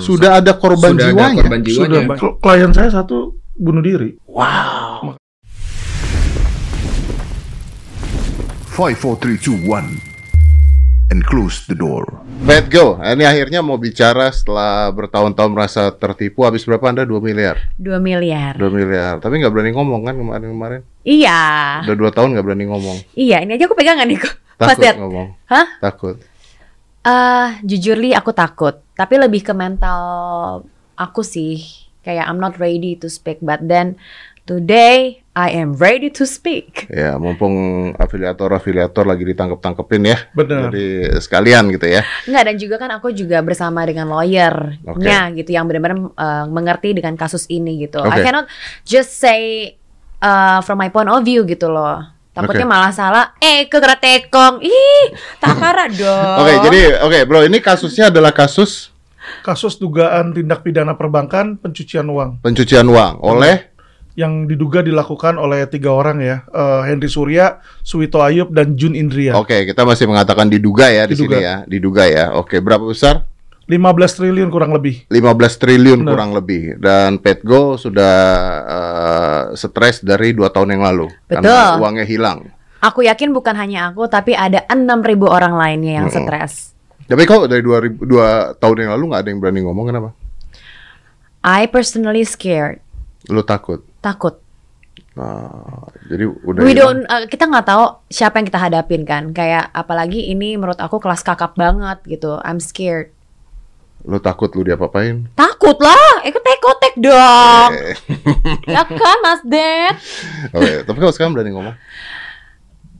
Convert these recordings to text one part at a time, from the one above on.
Sudah ada korban Sudah ada jiwanya. korban jiwanya. Sudah, Bang. klien saya satu bunuh diri. Wow. 5, 4, 3, 2, 1. And close the door. Bad go. Ini akhirnya mau bicara setelah bertahun-tahun merasa tertipu. Habis berapa Anda? 2 miliar. 2 miliar. 2 miliar. Tapi nggak berani ngomong kan kemarin-kemarin. Iya. Udah 2 tahun nggak berani ngomong. Iya, ini aja aku pegangan nih kok. Takut ngomong. Hah? Takut. Eh, jujur li aku takut, tapi lebih ke mental aku sih. Kayak I'm not ready to speak, but then today I am ready to speak. Ya, mumpung afiliator-afiliator lagi ditangkep-tangkepin ya. Benar. Jadi sekalian gitu ya. Enggak dan juga kan aku juga bersama dengan lawyer-nya gitu yang benar-benar eh, mengerti dengan kasus ini gitu. I Oke. cannot just say uh, from my point of view gitu loh. Takutnya Oke. malah salah. Eh, ke tekong. Ih, takara dong. Oke, jadi oke, Bro, ini kasusnya adalah kasus Kasus dugaan tindak pidana perbankan pencucian uang pencucian uang oleh yang diduga dilakukan oleh tiga orang ya, eh, Henry Surya, Suwito Ayub, dan Jun Indria. Oke, kita masih mengatakan diduga ya di Diduga. sini ya, diduga ya. Oke, berapa besar? 15 triliun kurang lebih. 15 triliun Benar. kurang lebih dan Petgo sudah eh, stres dari dua tahun yang lalu karena Betul. uangnya hilang. Aku yakin bukan hanya aku, tapi ada 6.000 orang lainnya yang Mm-mm. stres. Tapi kok dari dua, ribu- dua tahun yang lalu nggak ada yang berani ngomong kenapa? I personally scared, Lu takut? takut. Nah, jadi udah We don't, uh, kita nggak tahu siapa yang kita hadapin kan. Kayak apalagi ini menurut aku kelas kakap banget gitu. I'm scared. Lu takut lu diapa-apain? Takut lah, ikut tek dong. Eh, ya kan Mas Ded? Oke, tapi kalau sekarang berani ngomong?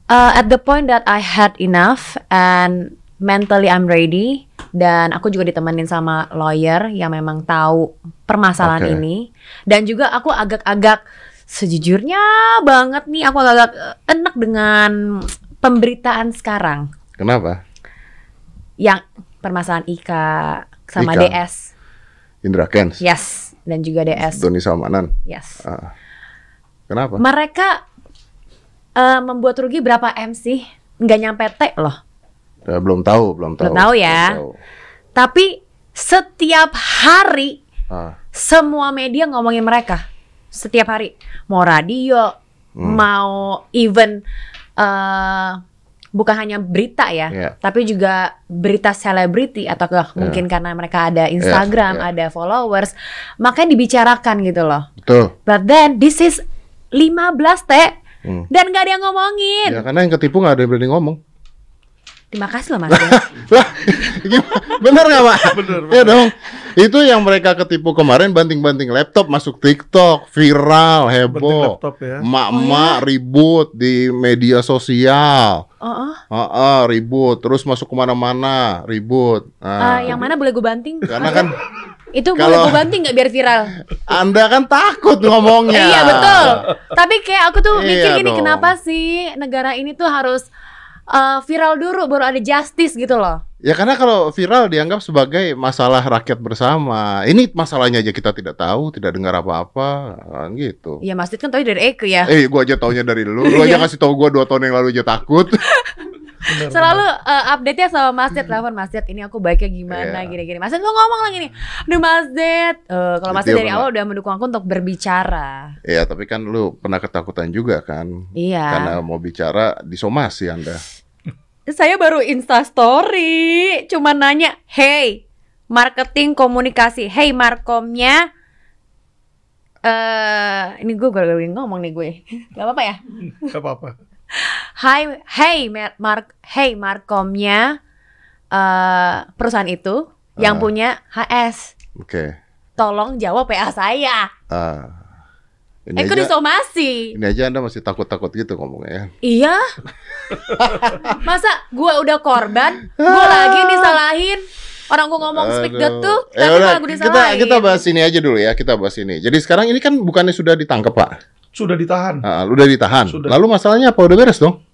Uh, at the point that I had enough and mentally I'm ready dan aku juga ditemenin sama lawyer yang memang tahu permasalahan Oke. ini dan juga aku agak-agak sejujurnya banget nih aku agak-agak uh, enak dengan pemberitaan sekarang Kenapa? yang permasalahan Ika sama Ika. DS Indra Kens, yes dan juga DS Doni Salmanan. yes Ah. Kenapa? mereka uh, membuat rugi berapa M sih nggak nyampe T loh belum tahu, belum tahu. Belum tahu ya. Belum tahu. Tapi setiap hari Ah, semua media ngomongin mereka. Setiap hari. Mau radio, Hmm. mau even eh bukan hanya berita ya, Iya. tapi juga berita selebriti atau ke- mungkin karena mereka ada Instagram, iya. ada followers, makanya dibicarakan gitu loh. betul. But then this is 15 teh Hmm. dan gak ada yang ngomongin. Ya karena yang ketipu nggak ada yang berani ngomong. Terima kasih loh Mas. Lah, bener nggak pak? Bener, Ya dong. Itu yang mereka ketipu kemarin banting-banting laptop masuk TikTok, viral, heboh. laptop ya. Emak-emak ribut di media sosial. Oh, oh. Heeh, ribut. Terus masuk ke mana-mana, ribut. Nah, Eh, yang mana boleh gue banting? Karena kan Itu boleh Kalau- gue banting nggak biar viral? Anda kan takut ngomongnya. Iya betul. Tapi kayak aku tuh mikir Iya gini, dong. kenapa sih negara ini tuh harus uh, viral dulu baru ada justice gitu loh? Ya karena kalau viral dianggap sebagai masalah rakyat bersama. Ini masalahnya aja kita tidak tahu, tidak dengar apa-apa, kan gitu. Ya Mas Dit kan tau dari Eke ya. Eh, gua aja taunya dari lu. Lu aja Iya. kasih tahu gua dua tahun yang lalu aja takut. Bener, Selalu uh, update-nya sama Mas Dit, telepon Mas Dit, ini aku baiknya gimana, Iya. gini-gini. Mas Dit kok ngomong lagi nih, aduh Mas Dit. Eh, kalau Mas Dia dari awal udah mendukung aku untuk berbicara. ya, tapi kan lu pernah ketakutan juga kan? Iya. Karena mau bicara disomasi Anda. Saya baru Insta story, cuma nanya, hey, marketing komunikasi, hey markomnya, eh ini gue baru ngomong nih gue, gak apa-apa ya? Gak apa-apa. Hai, hey, Mar- mark, hey markomnya eh perusahaan itu yang Ah. punya HS, Oke. tolong jawab PA saya. Ah. Ini Eh, aja, disomasi? ini aja Anda masih takut-takut gitu ngomongnya ya. Iya. Masa gue udah korban, gue lagi disalahin. Orang gue ngomong speak the Aduh. truth, Eh, tapi malah gue kita disalahin. kita bahas ini aja dulu ya, kita bahas ini. Jadi sekarang ini kan bukannya sudah ditangkap, Pak? Sudah ditahan. Ah, udah ditahan. Sudah. Lalu masalahnya apa? Udah beres dong?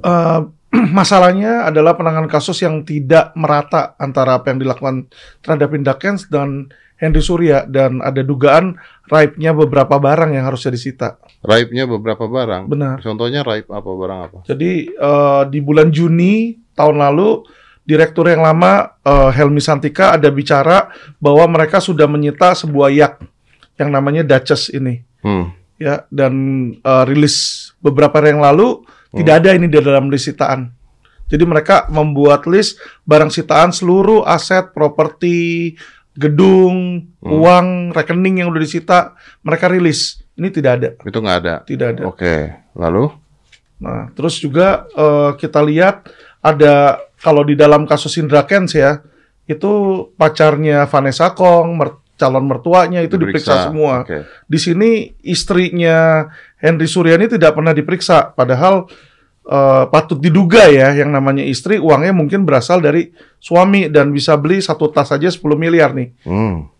Eh, masalahnya adalah penanganan kasus yang tidak merata antara apa yang dilakukan terhadap Indakens dan Henry Surya dan ada dugaan raibnya beberapa barang yang harusnya disita. Raibnya beberapa barang. Benar. Contohnya raib apa barang apa? Jadi eh, di bulan Juni tahun lalu direktur yang lama eh, Helmi Santika ada bicara bahwa mereka sudah menyita sebuah yak yang namanya Duchess ini Hmm. Ya dan eh, rilis beberapa hari yang lalu tidak ada ini di dalam list sitaan. Jadi mereka membuat list barang sitaan seluruh aset, properti, gedung, uang, rekening yang udah disita, mereka rilis. Ini tidak ada, Itu nggak ada. tidak ada. Oke. Lalu? Nah, terus juga eh, kita lihat ada kalau di dalam kasus Indra Kents ya, itu pacarnya Vanessa Kong, calon mertuanya itu diperiksa, semua. Oke. Di sini istrinya Henry Suryani tidak pernah diperiksa, padahal eh, patut diduga ya yang namanya istri uangnya mungkin berasal dari suami dan bisa beli satu tas saja 10 miliar nih. Hmm.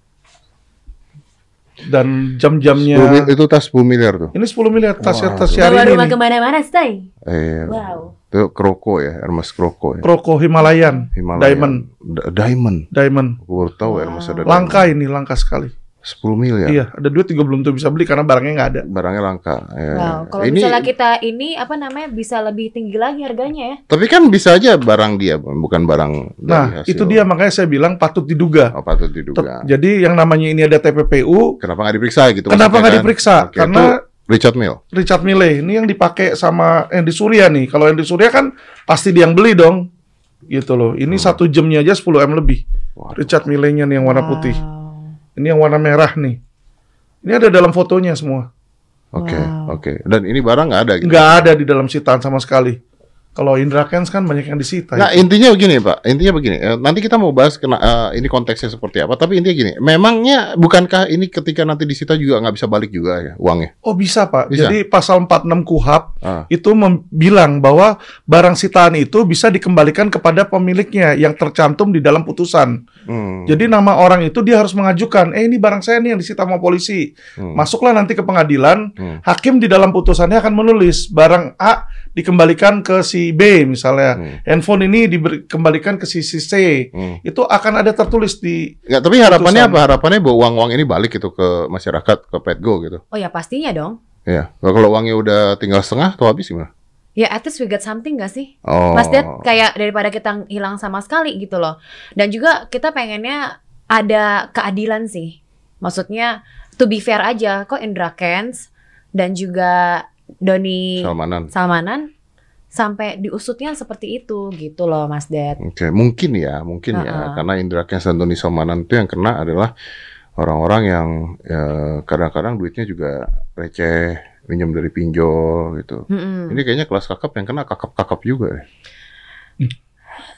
Dan 10 jam-jamnya itu tas 10 miliar tuh. ini 10 miliar tasnya Wah, tas Bawa Syahrini rumah ke mana-mana, stay. Eh, Wow. Itu kroko ya, Hermes kroko ya. Kroko Himalayan, Himalaya. diamond, Da- diamond. diamond. Aku baru tahu Hermes ada Langka ini, langka sekali. diamond. 10 miliar. Iya, ada duit juga belum tuh bisa beli karena barangnya nggak ada. Barangnya langka. Ya. Wow, kalau ini, misalnya kita ini apa namanya bisa lebih tinggi lagi harganya ya. Tapi kan bisa aja barang dia, bukan barang dari Nah, hasil. itu dia makanya saya bilang patut diduga. Oh, patut diduga. Jadi yang namanya ini ada TPPU, Kenapa nggak diperiksa gitu? kenapa nggak kan? diperiksa? Oke, Karena itu Richard Mill. Richard Mille ini yang dipakai sama Andy Surya nih. Kalau Andy Surya kan pasti dia yang beli dong. Gitu loh. Ini satu jamnya aja 10 M lebih. Waduh. Richard Mille-nya nih yang warna putih. Wow. Ini yang warna merah nih. Ini ada dalam fotonya semua. Oke, Wow. oke. Dan ini barang nggak ada gitu. Nggak ada di dalam sitaan sama sekali. Kalau Indra Kents kan banyak yang disita. Nah, intinya begini, Pak. Intinya begini. eh, Nanti kita mau bahas kena eh, ini konteksnya seperti apa. Tapi intinya gini. Memangnya bukankah ini ketika nanti disita juga nggak bisa balik juga ya uangnya? Oh bisa Pak. Bisa. Jadi pasal 46 KUHAP Ah. itu bilang bahwa barang sitaan itu bisa dikembalikan kepada pemiliknya yang tercantum di dalam putusan. Hmm. Jadi nama orang itu dia harus mengajukan, eh ini barang saya nih yang disita sama polisi. Hmm. Masuklah nanti ke pengadilan, Hmm. hakim di dalam putusannya akan menulis barang A dikembalikan ke si B misalnya, Hmm. handphone ini dikembalikan ke si, C. Hmm. Itu akan ada tertulis di Nggak, tapi harapannya Putusan. apa? Harapannya bahwa uang-uang ini balik gitu ke masyarakat, ke Petgo gitu. Oh ya pastinya dong. Ya. Kalau uangnya udah tinggal setengah atau habis gimana? Ya at least we got something gak sih? Oh. Mas Dad kayak daripada kita hilang sama sekali gitu loh. Dan juga kita pengennya ada keadilan sih. Maksudnya to be fair aja kok Indra Kents dan juga Doni Salmanan. Salmanan sampai diusutnya seperti itu gitu loh Mas Dad. Oke, mungkin ya, mungkin ya, Uh-uh. karena Indra dan Doni Salmanan itu yang kena adalah orang-orang yang ya, kadang-kadang duitnya juga receh, minjem dari pinjol gitu. Mm-mm. Ini kayaknya kelas kakap yang kena kakap-kakap juga. ya.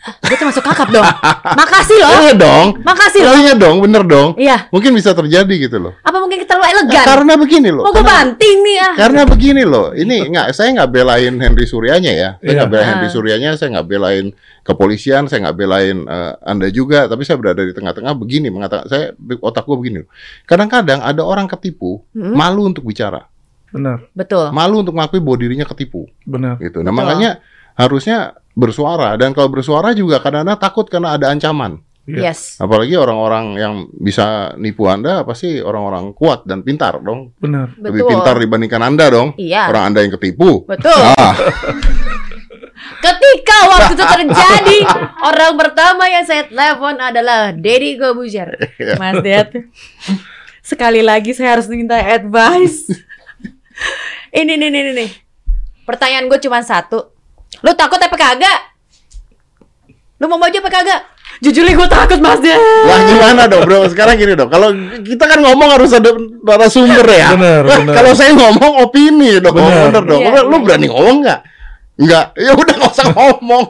Gue termasuk kakap dong. Makasih loh. Iya dong, Makasih loh. iya dong, bener dong. Iya. Mungkin bisa terjadi gitu loh. Apa mungkin kita terlalu elegan? Karena begini loh. Mau gue banting nih ah. Karena begini loh, ini nggak, saya nggak belain Henry Suryanya ya, saya Iya. nggak belain Ah. Henry Suryanya, saya nggak belain kepolisian, saya nggak belain eh, anda juga, tapi saya berada di tengah-tengah begini mengatakan, saya otak gue begini loh. Kadang-kadang ada orang ketipu, Mm-mm. malu untuk bicara, benar, Betul. malu untuk mengakui bahwa dirinya ketipu, benar. gitu. Nah Betul. makanya harusnya bersuara dan kalau bersuara juga kadang-kadang takut karena ada ancaman. Iya. Yes. Apalagi orang-orang yang bisa nipu anda pasti orang-orang kuat dan pintar dong, Benar. lebih Betul. pintar dibandingkan anda dong. Iya. Orang anda yang ketipu. Betul. Ah. Ketika waktu itu terjadi, orang pertama yang saya telepon adalah Deddy Gobuzer. Iya. Mas Dad, sekali lagi saya harus minta advice. ini nih nih nih, nih. Pertanyaan gue cuma satu. Lu takut apa kagak? Lu mau maju apa kagak? Jujur gue takut Mas Dad. Lah gimana dong bro? Sekarang gini dong. Kalau kita kan ngomong harus ada narasumber ya. Bener, bener. Kalau saya ngomong opini dong. Bener. Bener, dong. Iya, lu, berani ngomong nggak? Nggak. Ya udah nggak usah ngomong.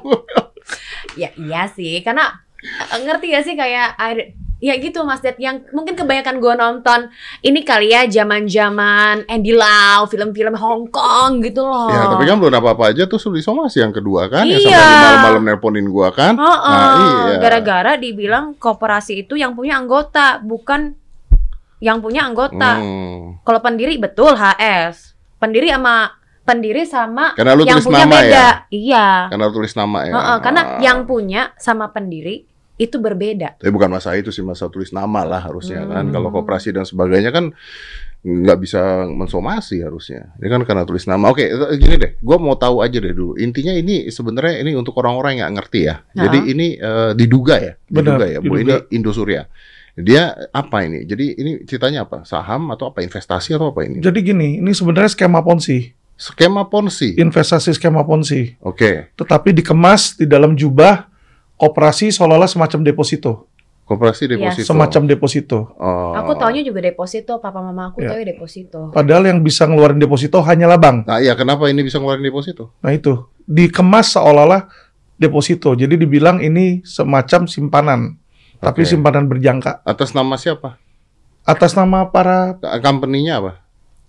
Ya iya sih, karena eh, ngerti gak sih kayak ada- ya gitu Mas Dad yang mungkin kebanyakan gue nonton ini kali ya zaman-zaman Andy Lau, film-film Hong Kong gitu loh. ya tapi kan belum apa-apa aja tuh Suli Somasi yang kedua kan. Iya. sampai malam-malam nelponin gua kan. Heeh, Nah, iya. gara-gara dibilang koperasi itu yang punya anggota, bukan yang punya anggota. Hmm. Kalau pendiri betul HS. Pendiri sama pendiri sama Karena lu yang tulis punya nama beda. ya. Iya. Karena lu tulis nama ya. Heeh, karena Ah. yang punya sama pendiri itu berbeda. Tapi bukan masalah itu sih masalah tulis nama lah harusnya kan. Hmm. Kalau koperasi dan sebagainya kan nggak bisa mensomasi harusnya. Ini kan karena tulis nama. Oke, eh, gini deh, gue mau tahu aja deh dulu. Intinya ini sebenarnya ini untuk orang-orang yang nggak ngerti ya. Jadi Ha-ha. ini eh, diduga ya, diduga Benar, ya. Bu, ini diduga. Indosuria. Dia apa ini? Jadi ini ceritanya apa? Saham atau apa? Investasi atau apa ini? Jadi gini, ini sebenarnya skema ponzi, Skema ponzi. investasi skema ponzi, Oke, tetapi dikemas di dalam jubah koperasi seolah-olah semacam deposito, koperasi Iya. deposito. semacam deposito. Oh. Aku taunya juga deposito, papa mama aku Ya. taunya deposito. Padahal yang bisa ngeluarin deposito hanyalah bank. Nah, iya kenapa ini bisa ngeluarin deposito? Nah itu dikemas seolah-olah deposito. Jadi dibilang ini semacam simpanan, tapi Oke. simpanan berjangka. Atas nama siapa? Atas nama para Company-nya apa?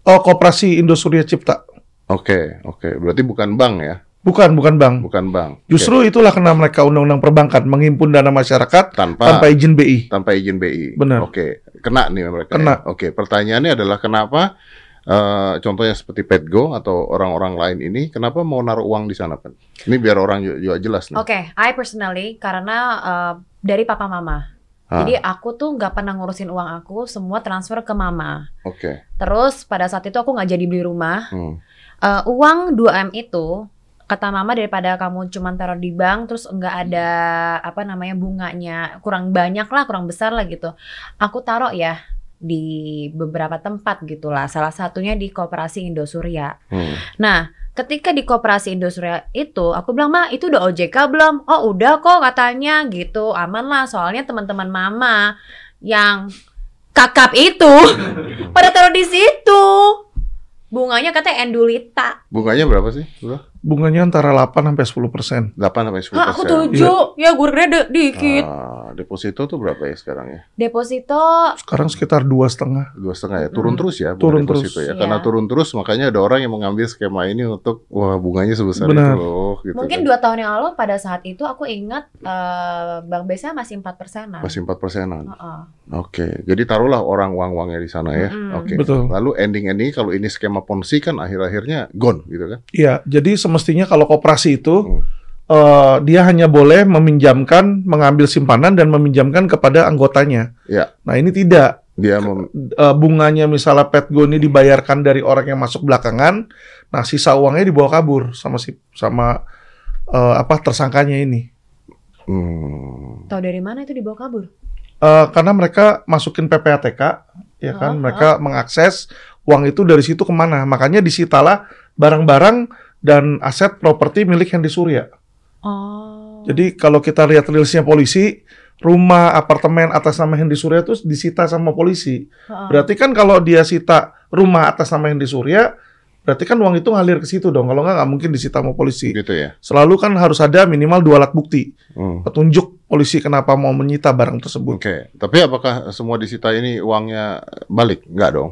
oh koperasi Indosuria Cipta. Oke, oke. Berarti bukan bank ya? Bukan, bukan bank. Bukan bank. Justru itulah kena mereka undang-undang perbankan menghimpun dana masyarakat tanpa tanpa izin BI. tanpa izin BI. Benar. Oke, kena nih mereka. Kena. ya? Oke, pertanyaannya adalah kenapa eh, contohnya seperti Petgo atau orang-orang lain ini kenapa mau naruh uang di sana, Pak? Ini biar orang juga, juga jelas nih. Oke, I personally karena uh, dari papa mama. Ah, Jadi aku tuh nggak pernah ngurusin uang aku, semua transfer ke mama. Oke. Terus pada saat itu aku nggak jadi beli rumah. Hmm. Eh, uang 2M itu kata mama daripada kamu cuma taruh di bank terus nggak ada apa namanya bunganya. Kurang banyak lah kurang besar lah gitu. Aku taruh ya di beberapa tempat gitulah salah satunya di koperasi Indosuria. Hmm. nah ketika di koperasi Indosuria itu aku bilang mah itu udah OJK belum? Oh udah kok katanya gitu. Aman lah soalnya teman-teman mama yang kakap itu pada taruh di situ. Bunganya katanya endulita. Bunganya berapa sih? Udah? Bunganya antara 8 sampai 10 persen. 8 sampai 10 Hah, aku tujuh. Ya gue kira dikit. Ah, deposito tuh berapa ya sekarang ya? deposito Sekarang sekitar dua setengah. Dua setengah ya, turun Mm-mm. terus ya Turun deposito terus. ya. Karena Iya. turun terus makanya ada orang yang mengambil skema ini untuk wah bunganya sebesar Benar. itu loh. Gitu mungkin kan. dua tahun yang lalu pada saat itu aku ingat eh, bank BCA masih empat persenan masih empat persenan. Heeh. Oke, jadi taruhlah orang uang-uangnya di sana ya. Mm-mm. Oke. Betul. Lalu ending-ending kalau ini skema ponzi kan akhir-akhirnya gone gitu kan? Iya, jadi semestinya kalau koperasi itu Hmm. Eh, dia hanya boleh meminjamkan, mengambil simpanan dan meminjamkan kepada anggotanya. Iya. Nah ini tidak. Dia mem- Eh, bunganya misalnya Petgo ini dibayarkan dari orang yang masuk belakangan, nah sisa uangnya dibawa kabur sama si sama eh, apa tersangkanya ini. hmm, tahu dari mana itu dibawa kabur Eh, karena mereka masukin PPATK, ya kan, Ah, mereka mengakses uang itu dari situ ke mana. Makanya disitalah barang-barang dan aset properti milik Hendy Surya. Oh Jadi kalau kita lihat rilisnya polisi, rumah, apartemen atas nama Hendy Surya itu disita sama polisi. Heeh. Berarti kan kalau dia sita rumah atas nama Hendy Surya, berarti kan uang itu ngalir ke situ dong. Kalau nggak, nggak mungkin disita sama polisi. gitu ya. Selalu kan harus ada minimal dua alat bukti. Hmm. Petunjuk polisi kenapa mau menyita barang tersebut. Oke, tapi apakah semua disita ini uangnya balik? Enggak dong.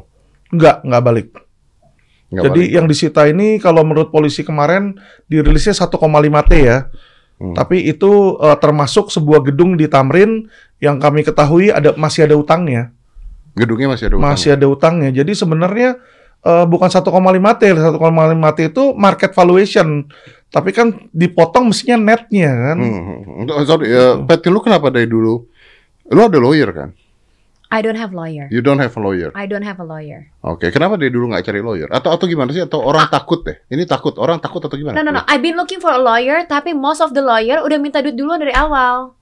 Nggak, nggak balik. Jadi balik. yang disita ini kalau menurut polisi kemarin dirilisnya 1,5 T ya. Hmm. Tapi itu eh, termasuk sebuah gedung di Tamrin yang kami ketahui ada masih ada utangnya. gedungnya masih ada utang. Masih ada utangnya. Jadi sebenarnya eh, bukan 1,5 T, 1,5 T itu market valuation. Tapi kan dipotong mestinya netnya kan. Hmm, hmm, hmm. Sorry, ya, Pet, lu kenapa dari dulu? Lu ada lawyer kan? I don't have lawyer You don't have a lawyer. I don't have a lawyer Oke, kenapa dari dulu nggak cari lawyer? Atau atau gimana sih? Atau orang takut deh? Ini takut, orang takut atau gimana? no no no I've been looking for a lawyer tapi most of the lawyer udah minta duit duluan dari awal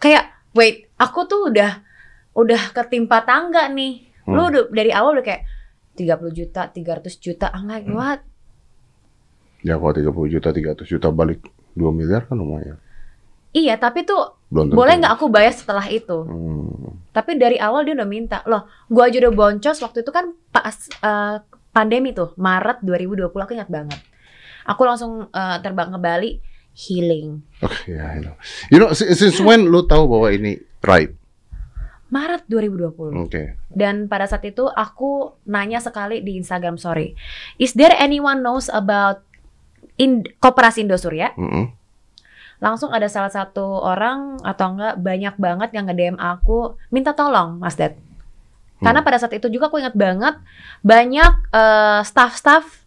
kayak wait aku tuh udah udah ketimpa tangga nih lu Hmm. udah dari awal udah kayak 30 juta 300 juta I'm like Hmm. what Ya kalau 30 juta, 300 juta balik 2 miliar kan lumayan. Iya tapi tuh Belum boleh nggak aku bayar setelah itu Hmm. Tapi dari awal dia udah minta. Loh, gua aja udah boncos waktu itu kan pas eh, pandemi tuh, Maret 2020 aku ingat banget. Aku langsung eh, terbang ke Bali healing. Oke, ya, I know. You know, si- since when lu tahu bahwa ini right? Maret 2020. Oke. Dan pada saat itu aku nanya sekali di Instagram story, is there anyone knows about in Koperasi Indosuria? Mm-mm. Langsung ada salah satu orang atau enggak banyak banget yang nge-DM aku minta tolong, Mas Dad. Karena pada saat itu juga aku ingat banget banyak eh, staff-staff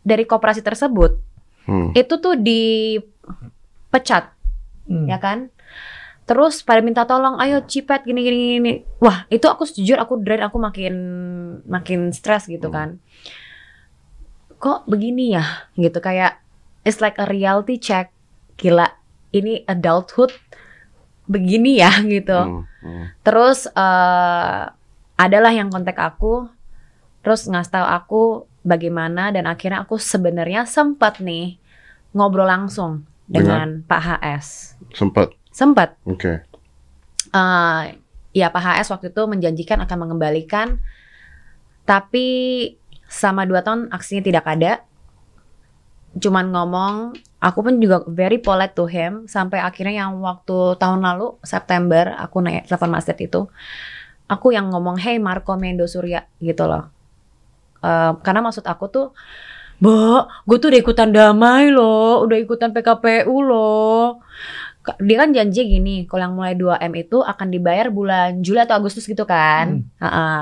dari koperasi tersebut Hmm. itu tuh dipecat, Hmm. ya kan? Terus pada minta tolong, ayo cipet gini gini gini. Wah, itu aku jujur aku drain, aku makin makin stres gitu Hmm. kan. Kok begini ya? Gitu kayak it's like a reality check. Gila, ini adulthood begini ya gitu. Hmm, hmm. Terus eh adalah yang kontak aku, terus ngasih tahu aku bagaimana dan akhirnya aku sebenarnya sempat nih ngobrol langsung dengan, Pak HS. Sempat. Sempat. Oke. eh ya Pak HS waktu itu menjanjikan akan mengembalikan, tapi selama dua tahun aksinya tidak ada. Cuman ngomong, aku pun juga very polite to him sampai akhirnya yang waktu tahun lalu September aku naik telepon Mas Ded itu, aku yang ngomong hey Marco Mendo Surya gitu loh. Eh, karena maksud aku tuh, Mbak, gue tuh udah ikutan damai loh, udah ikutan PKPU loh. Dia kan janji gini, kalau yang mulai 2M itu akan dibayar bulan Juli atau Agustus gitu kan. Heeh.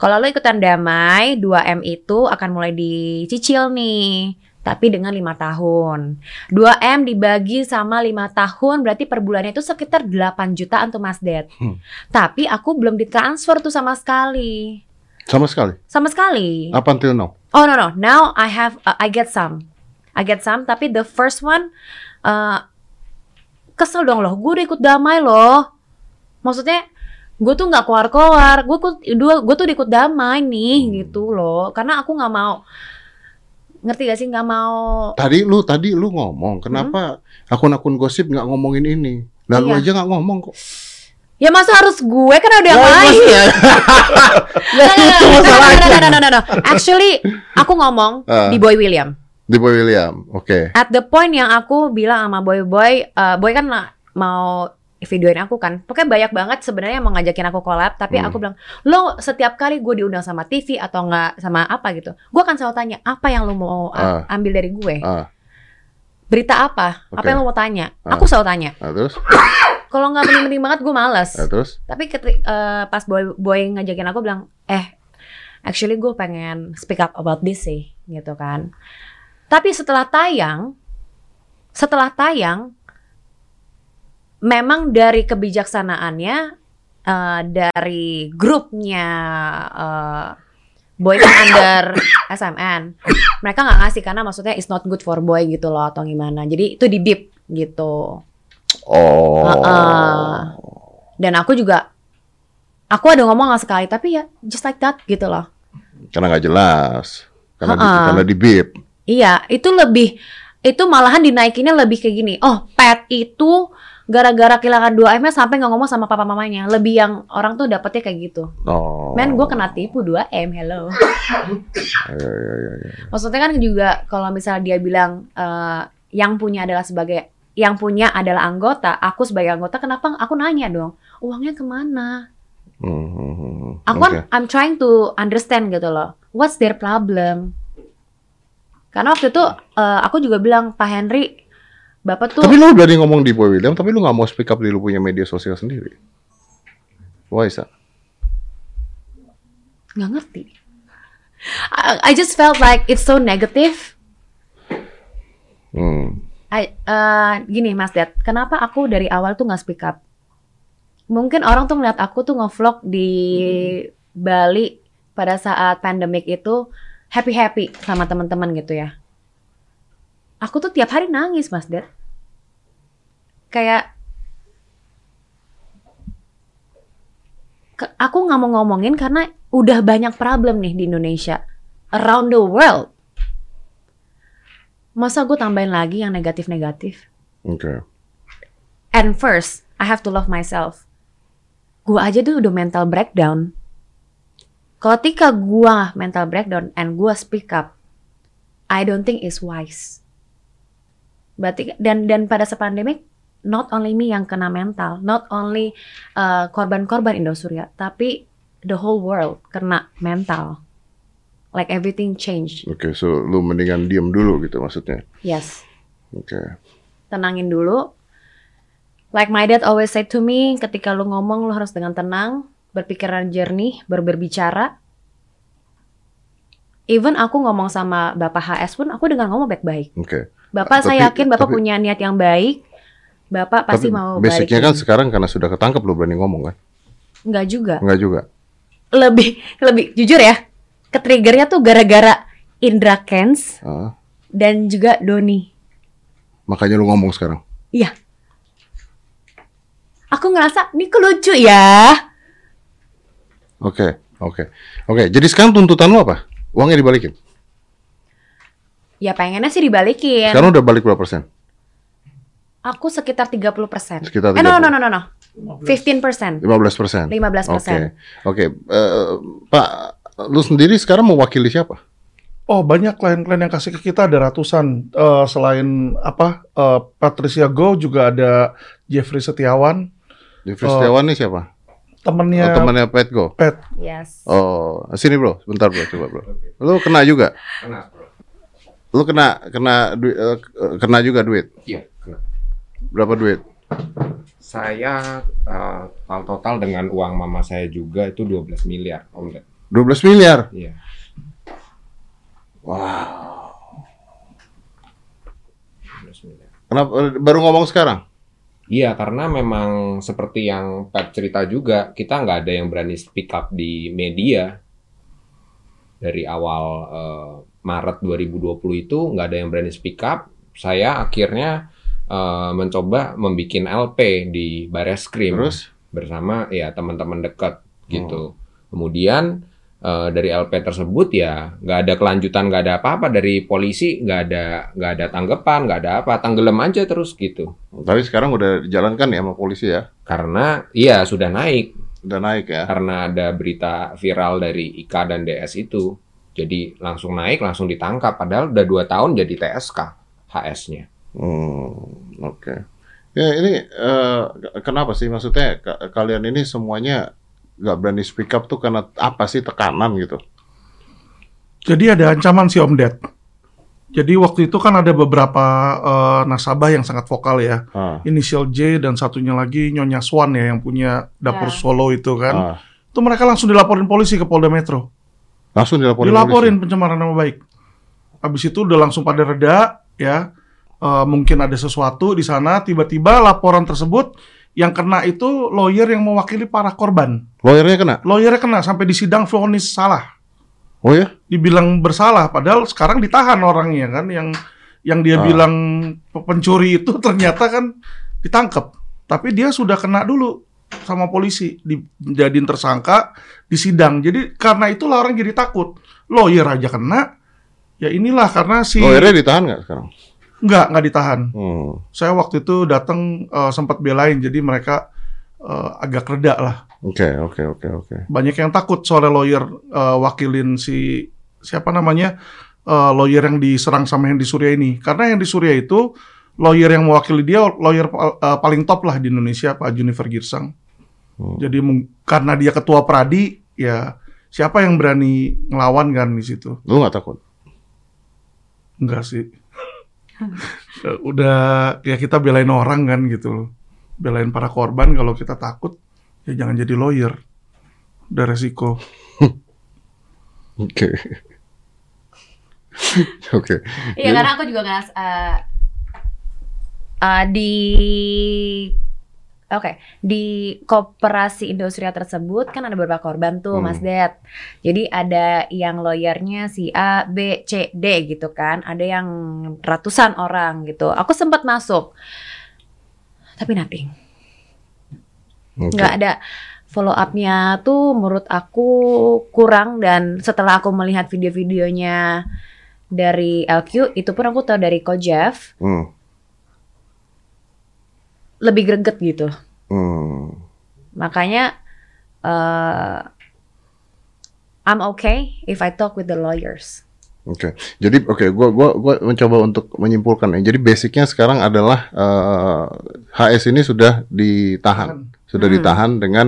Kalau lo ikutan damai, 2M itu akan mulai dicicil nih. Tapi dengan lima tahun. 2M dibagi sama lima tahun berarti per bulannya itu sekitar 8 jutaan tuh Mas Ded. Hmm. Tapi aku belum ditransfer tuh sama sekali. Sama sekali. Sama sekali. Up until now. Oh no no, now I have uh, I get some, I get some. Tapi the first one, uh, kesel dong loh. Gue udah ikut damai loh. Maksudnya gue tuh nggak keluar-keluar. Gue gue tuh ikut damai nih gitu loh. Karena aku nggak mau ngerti gak sih nggak mau tadi lu tadi lu ngomong kenapa hmm? akun-akun gosip nggak ngomongin ini dan iya. lu aja nggak ngomong kok Ya masa harus gue kan udah yang ya, lain. Ya, itu masalahnya. No, no, no. Actually, aku ngomong uh, di Boy William. Di Boy William, oke. Okay. At the point yang aku bilang sama Boy Boy, uh, Boy kan mau videoin aku kan pokoknya banyak banget sebenarnya mau ngajakin aku collab tapi Hmm. aku bilang lo setiap kali gue diundang sama TV atau enggak sama apa gitu gue akan selalu tanya apa yang lo mau uh, ambil dari gue Ah, berita apa apa Oke. yang lo mau tanya Ah. aku selalu tanya nah, terus? kalau nggak penting-penting banget gue males Nah, terus? tapi ketik, eh, pas boy boy ngajakin aku bilang eh actually gue pengen speak up about this sih gitu kan tapi setelah tayang setelah tayang memang dari kebijaksanaannya eh, dari grupnya eh, boy under SMN mereka nggak ngasih karena maksudnya it's not good for boy gitu loh atau gimana jadi itu di bip gitu Oh. Heeh. dan aku juga aku ada ngomong nggak sekali tapi ya just like that gitu loh Karena nggak jelas. Karena di, Ha-ha. karena di bip. iya itu lebih itu malahan dinaikinnya lebih kayak gini oh pet itu gara-gara kehilangan dua M sampai nggak ngomong sama papa mamanya lebih yang orang tuh dapetnya kayak gitu Oh. men gue kena tipu 2 M hello Iya, iya, iya, maksudnya kan juga kalau misalnya dia bilang eh, yang punya adalah sebagai yang punya adalah anggota aku sebagai anggota kenapa aku nanya dong uangnya ke mana Hmm, hmm, hmm, hmm. Aku kan I'm trying to understand gitu loh. What's their problem? Karena waktu itu eh, aku juga bilang Pak Henry, Bapak tuh Tapi lu berani ngomong di Boy William, tapi lu nggak mau speak up di lu punya media sosial sendiri. Why is that? nggak ngerti. I, I just felt like it's so negative. Hmm. I, eh, gini Mas Dad, kenapa aku dari awal tuh nggak speak up? Mungkin orang tuh ngeliat aku tuh ngevlog di Bali pada saat pandemik itu happy happy sama teman-teman gitu ya. Aku tuh tiap hari nangis Mas Dad. Kayak ke- aku nggak mau ngomongin karena udah banyak problem nih di Indonesia around the world. Masa gue tambahin lagi yang negatif-negatif? Oke. And first, I have to love myself. Gue aja tuh udah mental breakdown. Ketika gue mental breakdown and gue speak up, I don't think it's wise. Berarti dan dan pada saat pandemic, not only me yang kena mental, not only uh, korban-korban Indosuria, tapi the whole world kena mental. Like everything changed. Oke, so lu mendingan diem dulu gitu maksudnya. Yes. Oke. tenangin dulu. Like my dad always said to me, ketika lu ngomong lu harus dengan tenang, berpikiran jernih, ber- berbicara. Even aku ngomong sama Bapak HS pun aku dengan ngomong baik-baik. Oke. Bapak Tapi- saya yakin Bapak tapi- punya niat yang baik. Bapak pasti Tapi mau basicnya kan sekarang karena sudah ketangkep lo berani ngomong kan? Enggak juga. Enggak juga. Lebih lebih jujur ya. Ketriggernya tuh gara-gara Indra Kens Ah, dan juga Doni. makanya lu ngomong sekarang. Iya. Aku ngerasa ini kok lucu ya. Oke, oke. Oke, jadi sekarang tuntutan lu apa? Uangnya dibalikin. Ya pengennya sih dibalikin. Sekarang udah balik berapa persen? Aku sekitar 30%. Sekitar Eh, no, 30. no, no, no, no. 15%. 15 persen. 15%. Oke, oke. Eh, Pak, lu sendiri sekarang mewakili siapa? Oh banyak klien-klien yang kasih ke kita ada ratusan. Eh, selain apa eh, Patricia Go juga ada Jeffrey Setiawan, Jeffrey Oh. Setiawan ini siapa? temennya Oh, temannya Petgo. Pet. Yes. Oh, sini bro, sebentar bro, coba bro. Lu kena juga? Kena, bro. Lu kena kena duit, eh, kena juga duit. Iya, kena. Berapa duit? Saya eh, total-total dengan uang mama saya juga itu 12 miliar, Om Ded. 12 miliar. Iya. Wow. 12 miliar. Kenapa baru ngomong sekarang? Iya, karena memang seperti yang Pat cerita juga, kita nggak ada yang berani speak up di media. Dari awal eh, Maret 2020 itu nggak ada yang berani speak up. Saya akhirnya eh, mencoba membuat LP di Bareskrim. Terus? bersama ya teman-teman dekat gitu. Kemudian eh, dari LP tersebut ya nggak ada kelanjutan, nggak ada apa-apa dari polisi, nggak ada nggak ada tanggapan, nggak ada apa, tenggelam aja terus gitu. Tapi sekarang udah dijalankan ya sama polisi ya? Karena iya sudah naik Udah naik ya? karena ada berita viral dari IKA dan DS itu. Jadi langsung naik, langsung ditangkap. Padahal udah dua tahun jadi TSK HS-nya. Hmm, oke. Ya ini eh, kenapa sih maksudnya ka- kalian ini semuanya nggak berani speak up tuh karena apa sih tekanan gitu? Jadi ada ancaman sih Om Ded. Jadi waktu itu kan ada beberapa eh, nasabah yang sangat vokal ya. Ah, Inisial J dan satunya lagi Nyonya Swan ya yang punya dapur Ya. Solo itu kan. ah. Itu mereka langsung dilaporin polisi ke Polda Metro. Langsung dilaporin. dilaporin polisi? pencemaran nama baik. Habis itu udah langsung pada reda ya. Eh, mungkin ada sesuatu di sana tiba-tiba laporan tersebut yang kena itu lawyer yang mewakili para korban. Lawyernya kena? Lawyernya kena sampai di sidang vonis salah. Oh ya? Dibilang bersalah padahal sekarang ditahan orangnya kan yang yang dia Ah. bilang pe- pencuri itu ternyata kan ditangkap. Tapi dia sudah kena dulu sama polisi dijadiin tersangka di sidang. Jadi karena itulah orang jadi takut. Lawyer aja kena. Ya inilah karena si Lawyernya ditahan nggak sekarang? Nggak nggak ditahan. Hmm. Saya waktu itu datang eh, sempat belain jadi mereka eh, agak reda lah. Oke, oke, oke, oke. Banyak yang takut soalnya lawyer eh, wakilin si siapa namanya eh, lawyer yang diserang sama Hendy Surya ini. Karena Hendy Surya itu lawyer yang mewakili dia lawyer eh, paling top lah di Indonesia Pak Junifer Girsang. Hmm. Jadi karena dia ketua Pradi ya siapa yang berani ngelawan kan di situ? Lu nggak takut? Enggak sih. Eh, Udah ya kita belain orang kan gitu loh. Belain para korban kalau kita takut ya jangan jadi lawyer. Udah resiko. Oke. Oke. Iya karena aku juga ngeras eh, eh, di Oke, di koperasi industri tersebut kan ada beberapa korban tuh, Hmm. Mas Det. Jadi ada yang lawyernya si A, B, C, D gitu kan. Ada yang ratusan orang gitu. Aku sempat masuk, tapi nothing. Oke. nggak ada follow up-nya tuh menurut aku kurang dan setelah aku melihat video-videonya dari LQ itu pun aku tahu dari Kojev Hmm. Lebih greget gitu Hmm. makanya eh I'm okay if I talk with the lawyers Oke, jadi oke, gua gua gua mencoba untuk menyimpulkan ya. Jadi basicnya sekarang adalah eh, HS ini sudah ditahan, sudah Hmm. ditahan dengan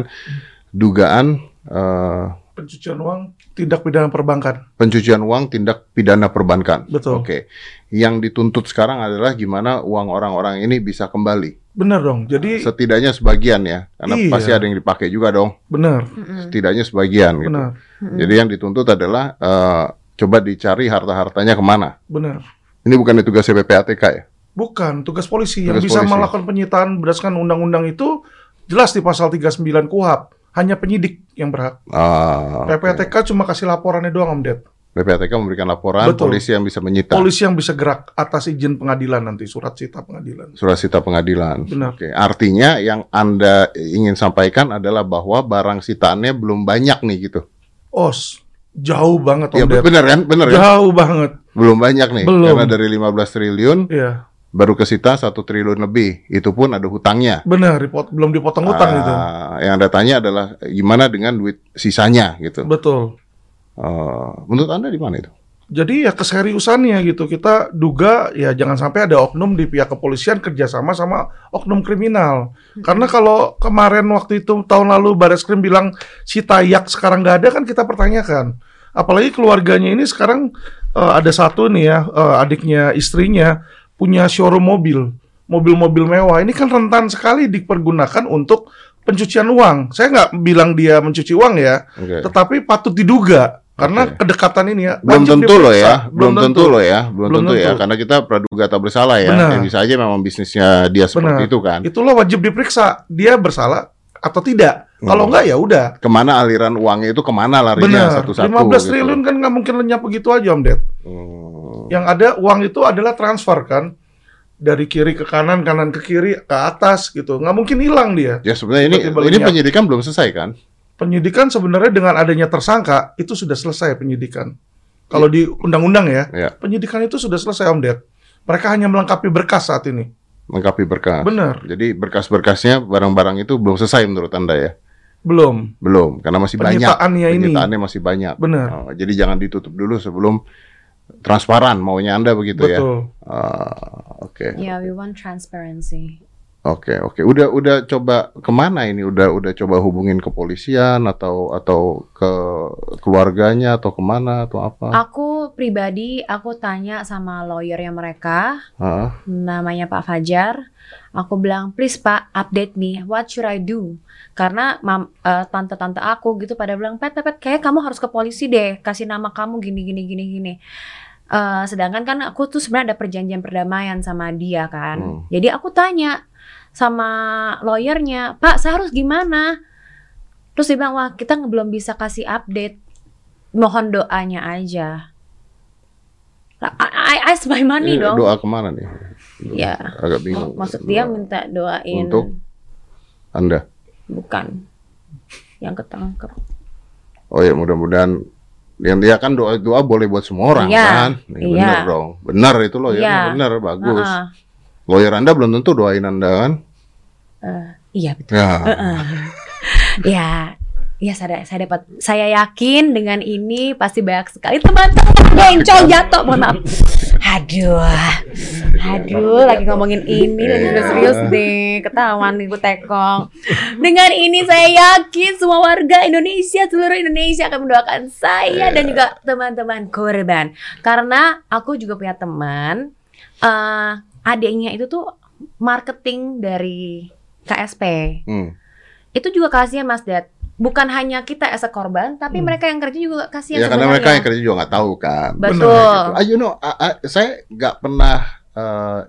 dugaan eh, Pencucian uang tindak pidana perbankan. pencucian uang tindak pidana perbankan. Betul. Oke, yang dituntut sekarang adalah gimana uang orang-orang ini bisa kembali. Bener dong. Jadi Setidaknya sebagian ya, karena Iya. pasti ada yang dipakai juga dong. bener. Setidaknya sebagian gitu. bener, Jadi yang dituntut adalah eh, coba dicari harta-hartanya ke mana. bener. Ini bukan tugas PPATK ya? Bukan, tugas polisi yang Tugas bisa polisi. melakukan penyitaan berdasarkan undang-undang itu jelas di pasal 39 KUHP. Hanya penyidik yang berhak. Ah, oke. PPTK cuma kasih laporannya doang Om Ded. PPATK memberikan laporan, Betul. polisi yang bisa menyita. Polisi yang bisa gerak atas izin pengadilan nanti, surat cita pengadilan. Surat sita pengadilan. Benar. Oke, artinya yang Anda ingin sampaikan adalah bahwa barang sitaannya belum banyak nih gitu. Os, jauh banget Ya Om Ded. benar kan? Benar kan? Jauh banget. Belum banyak nih. Belum. Karena dari 15 triliun Iya, baru kesita 1 triliun lebih. Itu pun ada hutangnya. benar, dipot- belum dipotong utang gitu. Ah, Yang Anda tanya adalah gimana dengan duit sisanya gitu. Betul. Eh, menurut Anda di mana itu? Jadi ya keseriusannya gitu kita duga ya jangan sampai ada oknum di pihak kepolisian kerjasama sama oknum kriminal. Karena kalau kemarin waktu itu tahun lalu Baris Krim bilang si Tayak sekarang nggak ada kan kita pertanyakan. Apalagi keluarganya ini sekarang eh, ada satu nih ya eh, adiknya istrinya punya showroom mobil, mobil-mobil mewah. Ini kan rentan sekali dipergunakan untuk pencucian uang. Saya nggak bilang dia mencuci uang ya, Oke. tetapi patut diduga karena Oke. kedekatan ini ya Belum wajib tentu loh ya, belum tentu loh ya, belum, Belum tentu, ya, karena kita praduga tak bersalah ya. Benar. Ya, bisa aja memang bisnisnya dia seperti Benar. itu kan. Itulah wajib diperiksa dia bersalah atau tidak. Kalau Hmm. enggak ya udah. Ke mana aliran uangnya itu ke mana larinya Benar. satu-satu? 15 gitu. triliun kan nggak mungkin lenyap begitu aja Om Ded. Hmm. Yang ada uang itu adalah transfer kan dari kiri ke kanan, kanan ke kiri, ke atas gitu. Nggak mungkin hilang dia. Ya sebenarnya ini ini lenyap. penyidikan belum selesai kan? Penyidikan sebenarnya dengan adanya tersangka itu sudah selesai penyidikan. Kalau di undang-undang ya, Ya, penyidikan itu sudah selesai Om Ded. Mereka hanya melengkapi berkas saat ini. lengkapi berkas. Benar. Jadi berkas-berkasnya barang-barang itu belum selesai menurut Anda ya? Belum. Belum, karena masih banyak. Penyitaannya ini. Penyitaannya masih banyak. Benar. Oh, jadi jangan ditutup dulu sebelum transparan maunya Anda begitu ya. Betul. Ah, Oke. Yeah, we want transparency. Oke oke udah udah coba ke mana ini udah udah coba hubungin kepolisian atau atau ke keluarganya atau ke mana atau apa? Aku pribadi, aku tanya sama lawyernya mereka, Hah? namanya Pak Fajar. Aku bilang, please Pak, update me. What should I do? Karena mam- eh, tante-tante aku gitu pada bilang, pet, pet, kayak kamu harus ke polisi deh, kasih nama kamu gini, gini, gini, gini. Eh, sedangkan kan aku tuh sebenarnya ada perjanjian perdamaian sama dia kan. Hmm. Jadi aku tanya sama lawyernya, Pak, saya harus gimana? Terus dia bilang, wah kita belum bisa kasih update. Mohon doanya aja. I, I ask my money Ini dong. Doa ke mana nih? Ya. Agak bingung. Maksud dia Doa minta doain Untuk? Anda. bukan yang ketangkep. Oh ya mudah-mudahan yang dia kan doa doa boleh buat semua orang Iya, kan? Ya, iya. Bener dong. Benar itu loh ya. Iya. Benar bagus. Heeh. Lawyer Anda belum tentu doain Anda kan? Eh, iya betul. Ya. Ya, ya saya, saya dapat. Saya yakin dengan ini pasti banyak sekali teman-teman bencong jatuh. Mohon maaf. Aduh, aduh, lagi ngomongin ini, lagi Iya. serius deh, ketahuan nih tekong. Dengan ini saya yakin semua warga Indonesia, seluruh Indonesia akan mendoakan saya dan juga teman-teman korban. Karena aku juga punya teman, eh adiknya itu tuh marketing dari KSP Hmm. itu juga kasihan Mas Dad. Bukan hanya kita as a korban, tapi mereka yang kerja juga kasihan Ya karena sebenarnya. mereka yang kerja juga nggak tahu kan. Betul. Ah, you know, ah, ah, saya nggak pernah eh,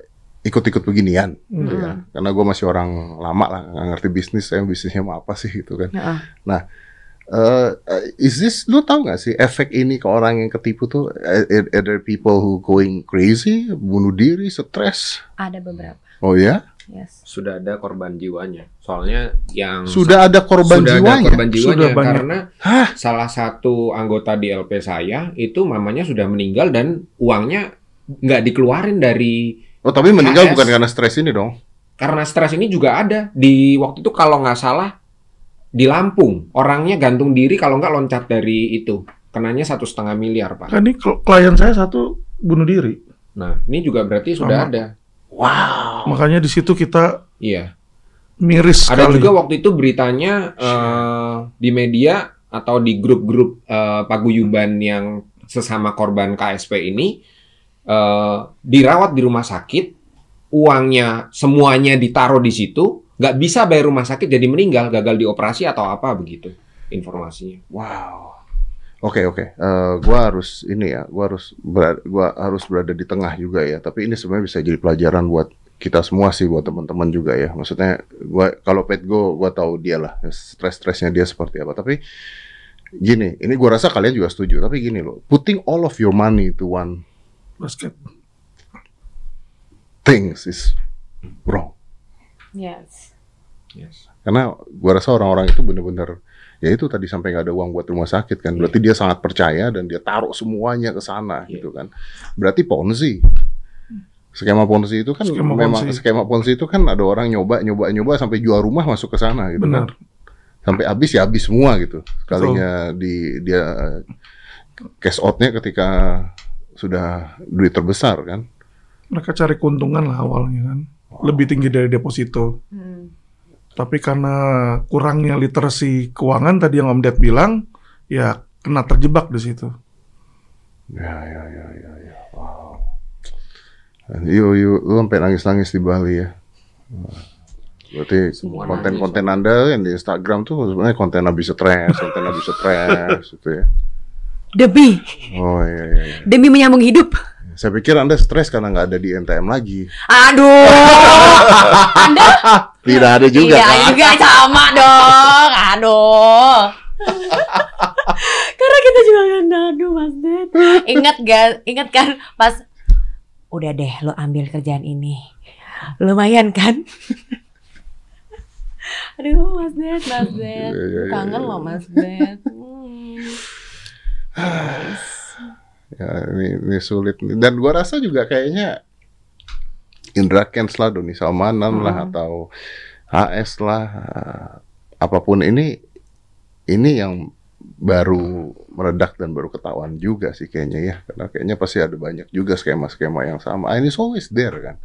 ikut-ikut beginian, gitu ya. Mm. Karena gue masih orang lama lah, nggak ngerti bisnis. Saya bisnisnya mau apa sih gitu kan. Heeh. Eh, eh, is this, lu tahu nggak sih efek ini ke orang yang ketipu tuh? Eh, eh, Are there people who going crazy, bunuh diri, stres? Ada beberapa. Oh ya? Yes. Sudah ada korban jiwanya. Soalnya yang Sudah ada korban sudah jiwanya? ada korban jiwanya Sudah banyak. karena salah satu anggota di LP saya itu mamanya sudah meninggal dan uangnya nggak dikeluarin dari Oh tapi meninggal KS. bukan karena stres ini dong? karena stres ini juga ada di waktu itu kalau nggak salah di Lampung orangnya gantung diri kalau nggak loncat dari itu kenanya satu setengah miliar pak. Kan ini kl- klien saya satu bunuh diri. Nah ini juga berarti sudah Sama. ada. Makanya di situ kita Iya. miris Ada sekali. juga waktu itu beritanya eh, di media atau di grup-grup eh, paguyuban yang sesama korban KSP ini eh, dirawat di rumah sakit, uangnya semuanya ditaruh di situ, nggak bisa bayar rumah sakit jadi meninggal, gagal dioperasi atau apa begitu informasinya. Wow. Oke oke, Eh, gua harus ini ya, gua harus berada, gua harus berada di tengah juga ya. Tapi ini sebenarnya bisa jadi pelajaran buat kita semua sih, buat teman-teman juga ya. Maksudnya, gua kalau pet go, gua tahu dia lah, stres-stresnya dia seperti apa. Tapi gini, ini gua rasa kalian juga setuju. Tapi gini loh, putting all of your money to one Basket. things is wrong. Yes. Yes. Karena gua rasa orang-orang itu bener-bener ya itu tadi sampai nggak ada uang buat rumah sakit kan. Berarti dia sangat percaya dan dia taruh semuanya ke sana Iya. gitu kan. Berarti ponzi. Skema ponzi itu kan Skema memang ponzi. skema ponzi itu kan ada orang nyoba nyoba nyoba sampai jual rumah masuk ke sana gitu Benar. kan. Sampai habis ya habis semua gitu. Kalinya di dia eh, cash outnya ketika sudah duit terbesar kan. Mereka cari keuntungan lah awalnya kan. Lebih tinggi dari deposito. Hmm. Tapi karena kurangnya literasi keuangan tadi yang Om Ded bilang, ya kena terjebak di situ. Ya, ya, ya, ya, ya. Wow. Yuk, yuk, lu sampai nangis-nangis di Bali ya. Berarti Semua konten-konten Anda yang di Instagram tuh sebenarnya konten habis stres, konten habis stres gitu ya. Demi, Oh iya, iya, iya. demi menyambung hidup. Saya pikir Anda stres karena nggak ada di NTM lagi. Aduh, Anda Tidak ada juga Iya kan? juga sama dong. Aduh. Karena kita juga kan aduh Mas Ded. Ingat gak? Ingat kan pas udah deh lo ambil kerjaan ini. Lumayan kan? Aduh Mas Ded, Mas Ded. Iya, iya, Kangen loh Mas Ded. Hmm. Ya, ini, ini sulit. nih. Dan gua rasa juga kayaknya Indra Kents lah, Doni Salmanan lah, atau HS lah, eh, apa pun ini, ini yang baru meledak dan baru ketahuan juga sih kayaknya ya. Karena kayaknya pasti ada banyak juga skema-skema yang sama. Ini always there kan.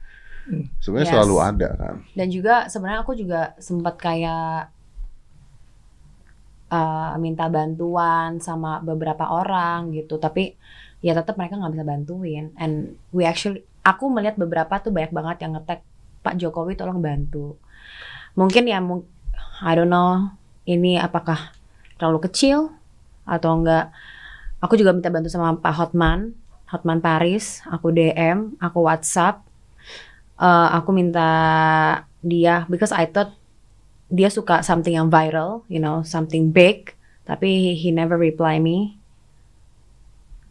Sebenarnya Yes. selalu ada kan. Dan juga sebenarnya aku juga sempat kayak uh, minta bantuan sama beberapa orang gitu, tapi ya tetap mereka nggak bisa bantuin. And we actually, aku melihat beberapa tuh banyak banget yang ngetek Pak Jokowi tolong bantu. Mungkin ya, mung- I don't know, ini apakah terlalu kecil atau enggak? Aku juga minta bantu sama Pak Hotman, Hotman Paris. Aku DM, aku WhatsApp. Eh, aku minta dia because I thought dia suka something yang viral, you know, something big, tapi he never reply me.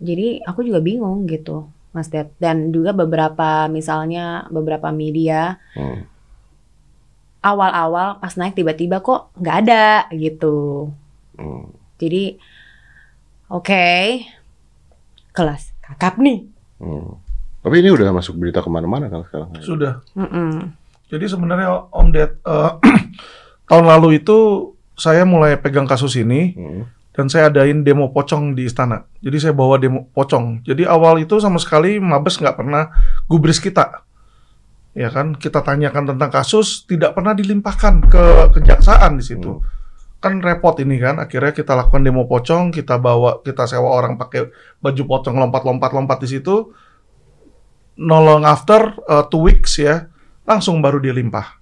Jadi aku juga bingung gitu, Mas Ded. Dan juga beberapa misalnya beberapa media Hmm. awal-awal pas naik tiba-tiba kok nggak ada gitu. Hmm. Jadi oke, kelas kakap nih. Hmm. Tapi ini udah masuk berita ke mana-mana kan sekarang. Sudah. Mm-mm. Jadi sebenarnya Om Ded, eh, tahun lalu itu saya mulai pegang kasus ini Hmm. Dan saya adain demo pocong di istana. Jadi saya bawa demo pocong. Jadi awal itu sama sekali Mabes nggak pernah gubris kita. Ya kan, kita tanyakan tentang kasus, tidak pernah dilimpahkan ke kejaksaan di situ. Kan repot ini kan, akhirnya kita lakukan demo pocong, kita bawa, kita sewa orang pakai baju pocong lompat-lompat-lompat di situ. Nolong after uh, two weeks ya, langsung baru dia limpah.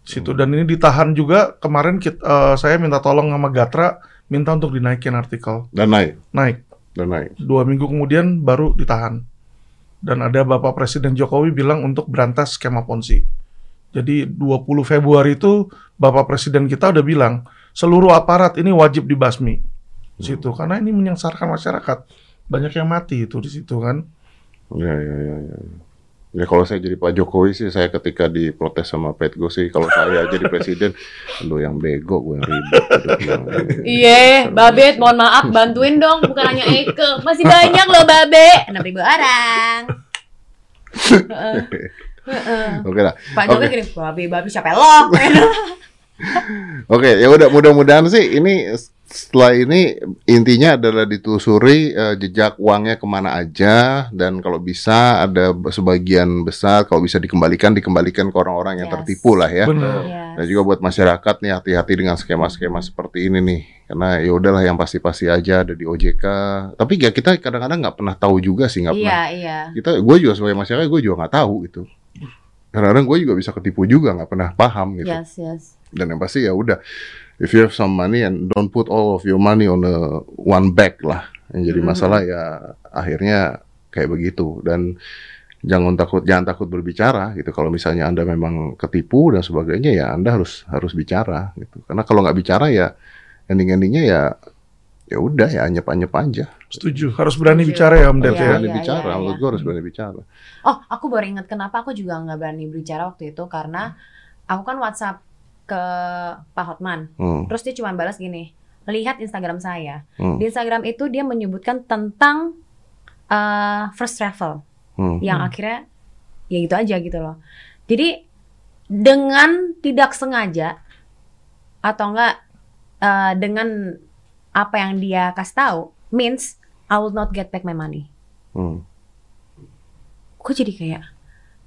Situ dan ini ditahan juga kemarin kit- eh, saya minta tolong sama Gatra minta untuk dinaikin artikel. Dan naik, naik. Dan naik. dua minggu kemudian baru ditahan. Dan ada Bapak Presiden Jokowi bilang untuk berantas skema ponzi. Jadi 20 Februari itu Bapak Presiden kita udah bilang seluruh aparat ini wajib dibasmi. Di situ karena ini menyengsarakan masyarakat. Banyak yang mati itu di situ kan. Ya, ya, ya, ya. Ya kalau saya jadi Pak Jokowi sih, saya ketika diprotes sama Petgo sih, kalau saya jadi presiden, lu yang bego, gue yang ribet. Iya, Babet, mohon maaf, bantuin dong, bukan hanya Eke. Masih banyak loh, Babe. 6 ribu orang. Oke lah. Pak Jokowi Oke. gini, Babe, Babe, siapa lo? Oke, ya udah mudah-mudahan sih ini setelah ini intinya adalah ditelusuri eh, jejak uangnya ke mana aja dan kalau bisa ada sebagian besar kalau bisa dikembalikan dikembalikan ke orang-orang yang Yes. tertipu lah ya. benar Yes. Dan juga buat masyarakat nih hati-hati dengan skema-skema seperti ini nih. Karena ya udahlah yang pasti-pasti aja ada di OJK. Tapi ya kita kadang-kadang nggak pernah tahu juga sih nggak pernah. Iya, iya. Kita, gue juga sebagai masyarakat gue juga nggak tahu gitu. Kadang-kadang gue juga bisa ketipu juga nggak pernah paham gitu. Yes, yes. Dan yang pasti ya udah, if you have some money and don't put all of your money on a one back lah. Yang jadi Mhm. masalah ya akhirnya kayak begitu dan jangan takut jangan takut berbicara gitu. Kalau misalnya anda memang ketipu dan sebagainya ya anda harus harus bicara gitu. Karena kalau nggak bicara ya ending-endingnya ya ya udah ya anyep-anyep aja. Setuju. Harus berani Setuju. bicara ya Om Iya, ya. berani iya, bicara. Menurut iya. gua harus berani bicara. Oh, aku baru ingat kenapa aku juga nggak berani berbicara waktu itu karena aku kan WhatsApp ke Pak Hotman. Hmm, Terus dia cuma balas gini, lihat Instagram saya. hmm, Di Instagram itu dia menyebutkan tentang eh, first travel hmm. yang akhirnya ya gitu aja gitu loh. Jadi dengan tidak sengaja atau enggak eh, dengan apa yang dia kasih tahu means I will not get back my money. hmm. Kok jadi kayak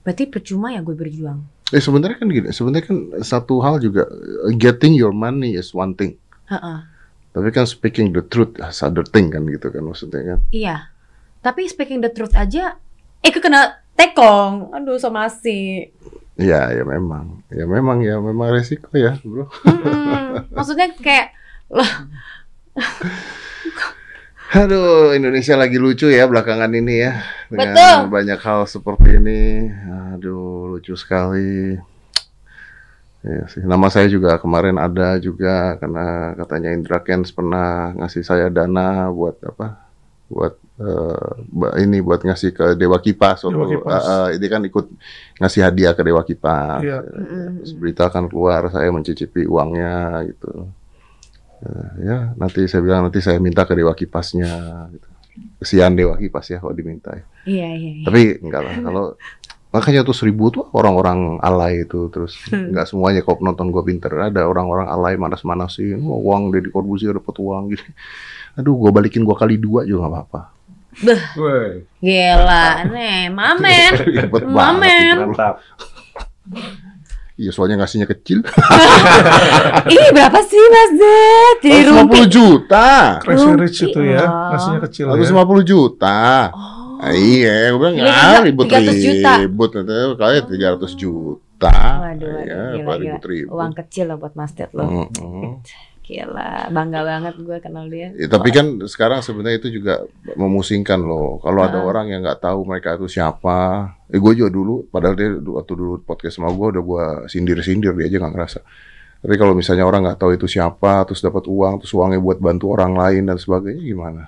berarti percuma ya gue berjuang. Eh sebenarnya kan gini, sebenarnya kan satu hal juga getting your money is one thing. Heeh. Tapi kan speaking the truth is other thing kan gitu kan maksudnya kan. Iya. Tapi speaking the truth aja, eh kena tekong. Aduh, somasi. Iya, ya memang. Ya memang ya memang resiko ya, Bro. Mm-mm. Maksudnya kayak lah Aduh, Indonesia lagi lucu ya belakangan ini ya. Dengan Betul. banyak hal seperti ini. Aduh, lucu sekali. Ya sih. Nama saya juga kemarin ada juga karena katanya Indra Kents pernah ngasih saya dana buat apa? Buat eh, ba- ini buat ngasih ke Dewa Kipas waktu Dewa Kipas. eh, eh, ini kan ikut ngasih hadiah ke Dewa Kipas. Iya. Mm-mm. Terus berita akan keluar saya mencicipi uangnya gitu. Eh, ya nanti saya bilang nanti saya minta ke Dewa Kipasnya. Gitu. Kesian Dewa Kipas ya kalau diminta. ya. Iya, iya, iya. Tapi enggak lah kalau makanya tuh seribu tuh orang-orang alay itu terus enggak semuanya kok nonton gua pinter ada orang-orang alay manas-manasin Wah, uang Deddy Corbuzier dapat uang gitu aduh gua balikin gua kali dua juga nggak apa-apa Woi, Gila, nih, mamen. Ribet Mamen. mantap. Iya soalnya ngasihnya kecil Ih, berapa sih Mas Zed? Jadi 150 rumpi. juta Crazy Rich itu ya. Iya. Ngasihnya kecil ya. 150 juta Oh. Ah, iya, gue bilang gila, ribut 300 juta. ribut nanti kali 300 juta. Waduh, waduh, ya, gila, gila. ribut ribut. Uang kecil loh buat Mas Ded loh. Mm-mm. Gila, bangga banget gue kenal dia. Ya, tapi kan sekarang sebenarnya itu juga memusingkan loh. Kalau ada Ah. orang yang nggak tahu mereka itu siapa, eh gue juga dulu, padahal dia waktu dulu podcast sama gue udah gue sindir-sindir dia aja nggak ngerasa. Tapi kalau misalnya orang nggak tahu itu siapa, terus dapat uang, terus uangnya buat bantu orang lain dan sebagainya gimana?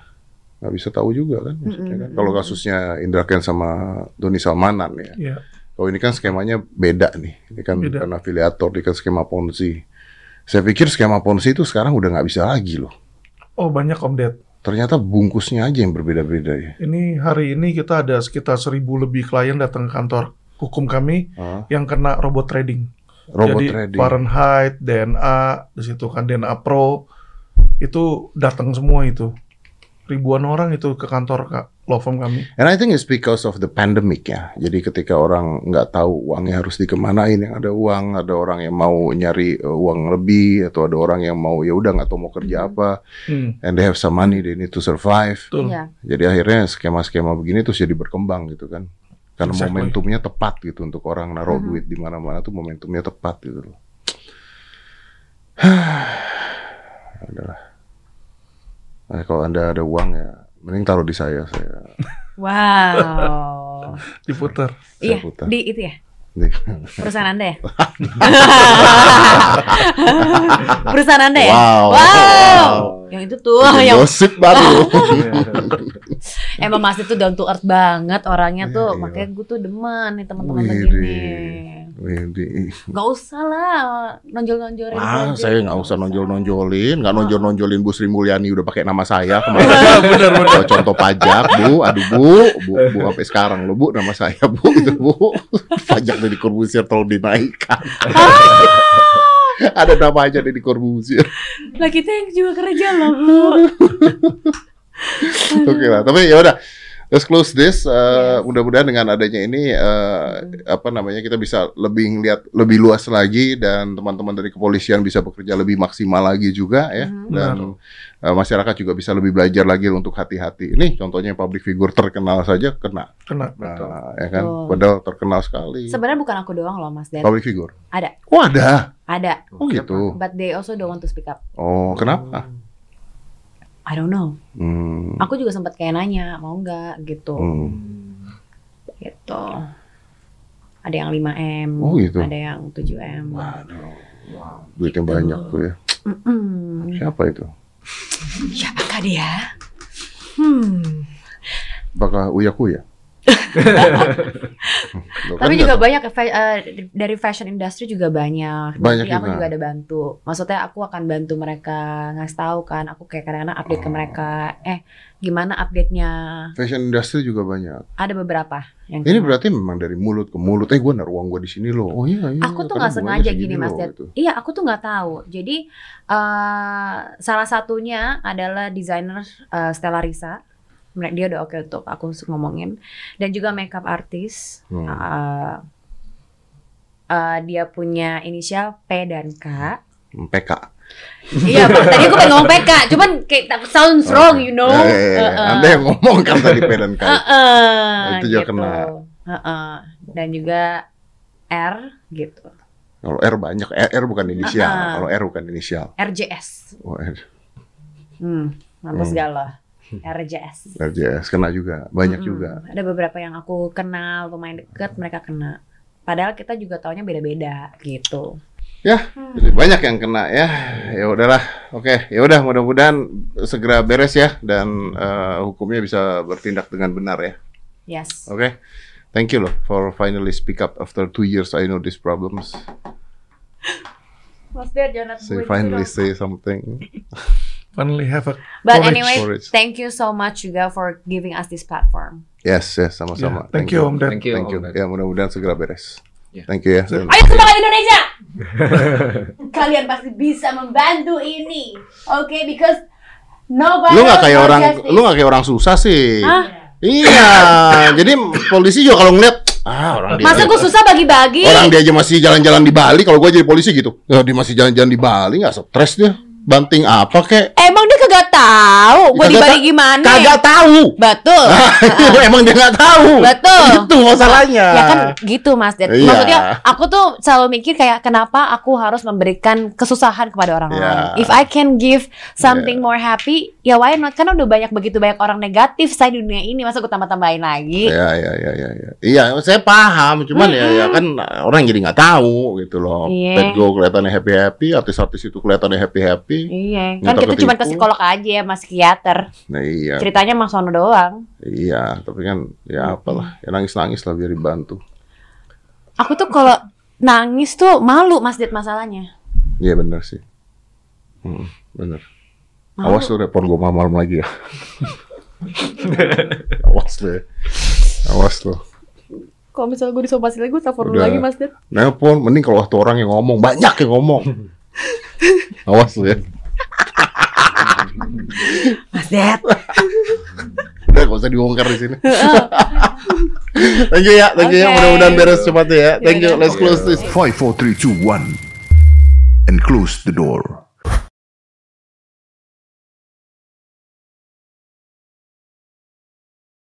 Nggak bisa tahu juga kan maksudnya kan. Kalau kasusnya Indra Ken sama Doni Salmanan ya. Iya. Kalau ini kan skemanya beda nih. Ini kan Beda. bukan afiliator, ini kan skema ponzi. Saya pikir skema ponzi itu sekarang udah nggak bisa lagi loh. Oh banyak Om Ded. Ternyata bungkusnya aja yang berbeda-beda ya. Ini hari ini kita ada sekitar seribu lebih klien datang ke kantor hukum kami Ah, yang kena robot trading. robot Jadi trading. Fahrenheit, DNA, di situ kan DNA Pro itu datang semua itu. Ribuan orang itu ke kantor Kak, law firm kami. And I think it's because of the pandemic ya. Jadi ketika orang nggak tahu uangnya harus dikemanain, yang ada uang, ada orang yang mau nyari uh, uang lebih, atau ada orang yang mau ya udah nggak tahu mau kerja apa, Hmm, and they have some money, they need to survive. betul. Iya. Jadi akhirnya skema-skema begini terus jadi berkembang gitu kan. Karena Exactly. momentumnya tepat gitu untuk orang naruh Mhm. duit di mana-mana tuh momentumnya tepat gitu loh. Adalah. Nah, kalau anda ada uang ya, mending taruh di saya, saya, Wow. Diputar. iya, putar. di itu ya. Nih. Perusahaan Anda ya? Perusahaan Anda ya? Wow. Wow. Yang itu tuh Bikin yang gosip baru. emang Mas itu down to earth banget orangnya Iya, tuh. iya. Makanya gue tuh demen nih teman-teman begini. Gak usah lah nonjol-nonjolin Ah, saya nggak usah nonjol-nonjolin, nggak nonjol-nonjolin Bu Sri Mulyani udah pakai nama saya kemarin. bener bener. Contoh pajak, Bu. Aduh, Bu. Bu, Bu sampai sekarang loh, Bu. Nama saya, Bu. Itu, Bu. Pajak dari Corbusier tolong dinaikkan. Ada nama aja dari Corbusier. Lah kita yang juga kerja loh bu. Oke lah. Tapi ya udah. Let's close this. Uh, Yes. Mudah-mudahan dengan adanya ini, uh, apa namanya, kita bisa lebih lihat lebih luas lagi dan teman-teman dari kepolisian bisa bekerja lebih maksimal lagi juga ya. Mhm. Dan uh, masyarakat juga bisa lebih belajar lagi untuk hati-hati. Ini contohnya public figure terkenal saja kena. Kena. Nah, ya kan, Betul. padahal terkenal sekali. Sebenarnya bukan aku doang loh Mas Den. Public figure. Ada, Oh ada. ada. Oh gitu. But they also don't want to speak up. Oh kenapa? I don't know. Hmm. Aku juga sempat kayak nanya mau nggak gitu, Hmm. gitu. Ada yang 5 m, Oh, gitu. ada yang 7 m. Waduh. Duitnya banyak tuh ya. Mm-mm. Siapa itu? Siapakah dia? Hmm. Apakah Uya Kuya? Kan Tapi nggak juga tahu. banyak eh, dari fashion industry juga banyak. Banyak Jadi aku juga. juga ada bantu. Maksudnya aku akan bantu mereka ngasih tahu kan. Aku kayak kadang-kadang update ke Oh. mereka. Eh, gimana update-nya? fashion industry juga banyak. Ada beberapa yang Ini kena. berarti memang dari mulut ke mulut. Eh, gue naruh uang gue di sini loh. Oh iya, iya. Aku tuh karena nggak sengaja gini mas loh, gitu. Iya, aku tuh nggak tahu. Jadi eh salah satunya adalah desainer eh, Stella Risa. Dia udah oke untuk aku ngomongin. Dan juga makeup artist. Hmm. Eh, eh, dia punya inisial P dan K. Hmm, PK. iya, Pak. Tadi aku pengen ngomong PK, cuman kayak tak- sounds wrong, you know. Eh, eh. Anda yang ngomong kan tadi P dan K. Heeh, Itu juga gitu. kena. Heeh. Dan juga R gitu. Kalau R banyak, R, R bukan inisial. Ah, ah. Kalau R bukan inisial. RJS. Oh, R, Hmm, mampus Hmm. galah. RJS. RJS kena juga, banyak Mm-mm. juga. Ada beberapa yang aku kenal, lumayan deket, mereka kena. Padahal kita juga taunya beda-beda gitu. Jadi banyak yang kena ya. Ya udahlah. Oke, ya udah mudah-mudahan segera beres ya dan eh, hukumnya bisa bertindak dengan benar ya. Yes. Oke. Thank you loh for finally speak up after two years I know these problems. Mas Der, jangan you finally say something. Finally have a But anyway, thank you so much juga for giving us this platform. Yes, yes, sama-sama. Yeah, thank you Om Dad. Thank you. Thank you. Om Dad. Ya mudah-mudahan segera beres. Ya. Thank you ya. Ayo semangat Indonesia! Kalian pasti bisa membantu ini, oke? Because nobody Lu nggak else kayak orang, justice. lu nggak kayak orang susah sih. Hah? Iya. Jadi polisi juga kalau ngeliat ah orang dia. Masa gue susah bagi-bagi? Orang dia aja masih jalan-jalan di Bali, kalau gua jadi polisi gitu. Ya, dia masih jalan-jalan di Bali, nggak stres dia. Banting apa kek? Emang dia kagak tahu gue di Kagak Bali ta- gimana? Kagak tahu. Betul. Emang dia nggak tahu. Betul. Itu masalahnya. Ya kan gitu Mas Dad. Iya. Maksudnya aku tuh selalu mikir kayak kenapa aku harus memberikan kesusahan kepada orang Iya. lain. If I can give something more happy, ya why not? Karena udah banyak begitu banyak orang negatif saya di dunia ini. Masa aku tambah-tambahin lagi? Iya, iya, iya, iya, iya. Iya, saya paham, cuman ya, ya kan orang jadi nggak tahu gitu loh. Iya. Pet Go kelihatannya happy happy, artis-artis itu kelihatannya happy happy. Iya, kan kita cuma ke psikolog aja ya, mas psikiater. Nah iya, Ceritanya Mas Sono doang. iya, tapi kan ya apalah, ya nangis nangis lah biar dibantu. Aku tuh kalau nangis tuh malu Mas Dit masalahnya. Iya bener sih, hmm, bener. Malu. Awas lu repot gue malam lagi ya. Awas lu ya. Awas lu. Kalau misalnya gue disomasi lagi, gue telepon Udah. lagi Mas Dit. Nelpon, mending kalau waktu orang yang ngomong, banyak yang ngomong. Awas lu ya. Mas Dit. Udah gak usah dibongkar di sini. thank you ya, thank you ya. Mudah-mudahan beres cepatnya ya. Thank you. Yaudah. Let's close this. 5, 4, 3, 2, 1. And close the door.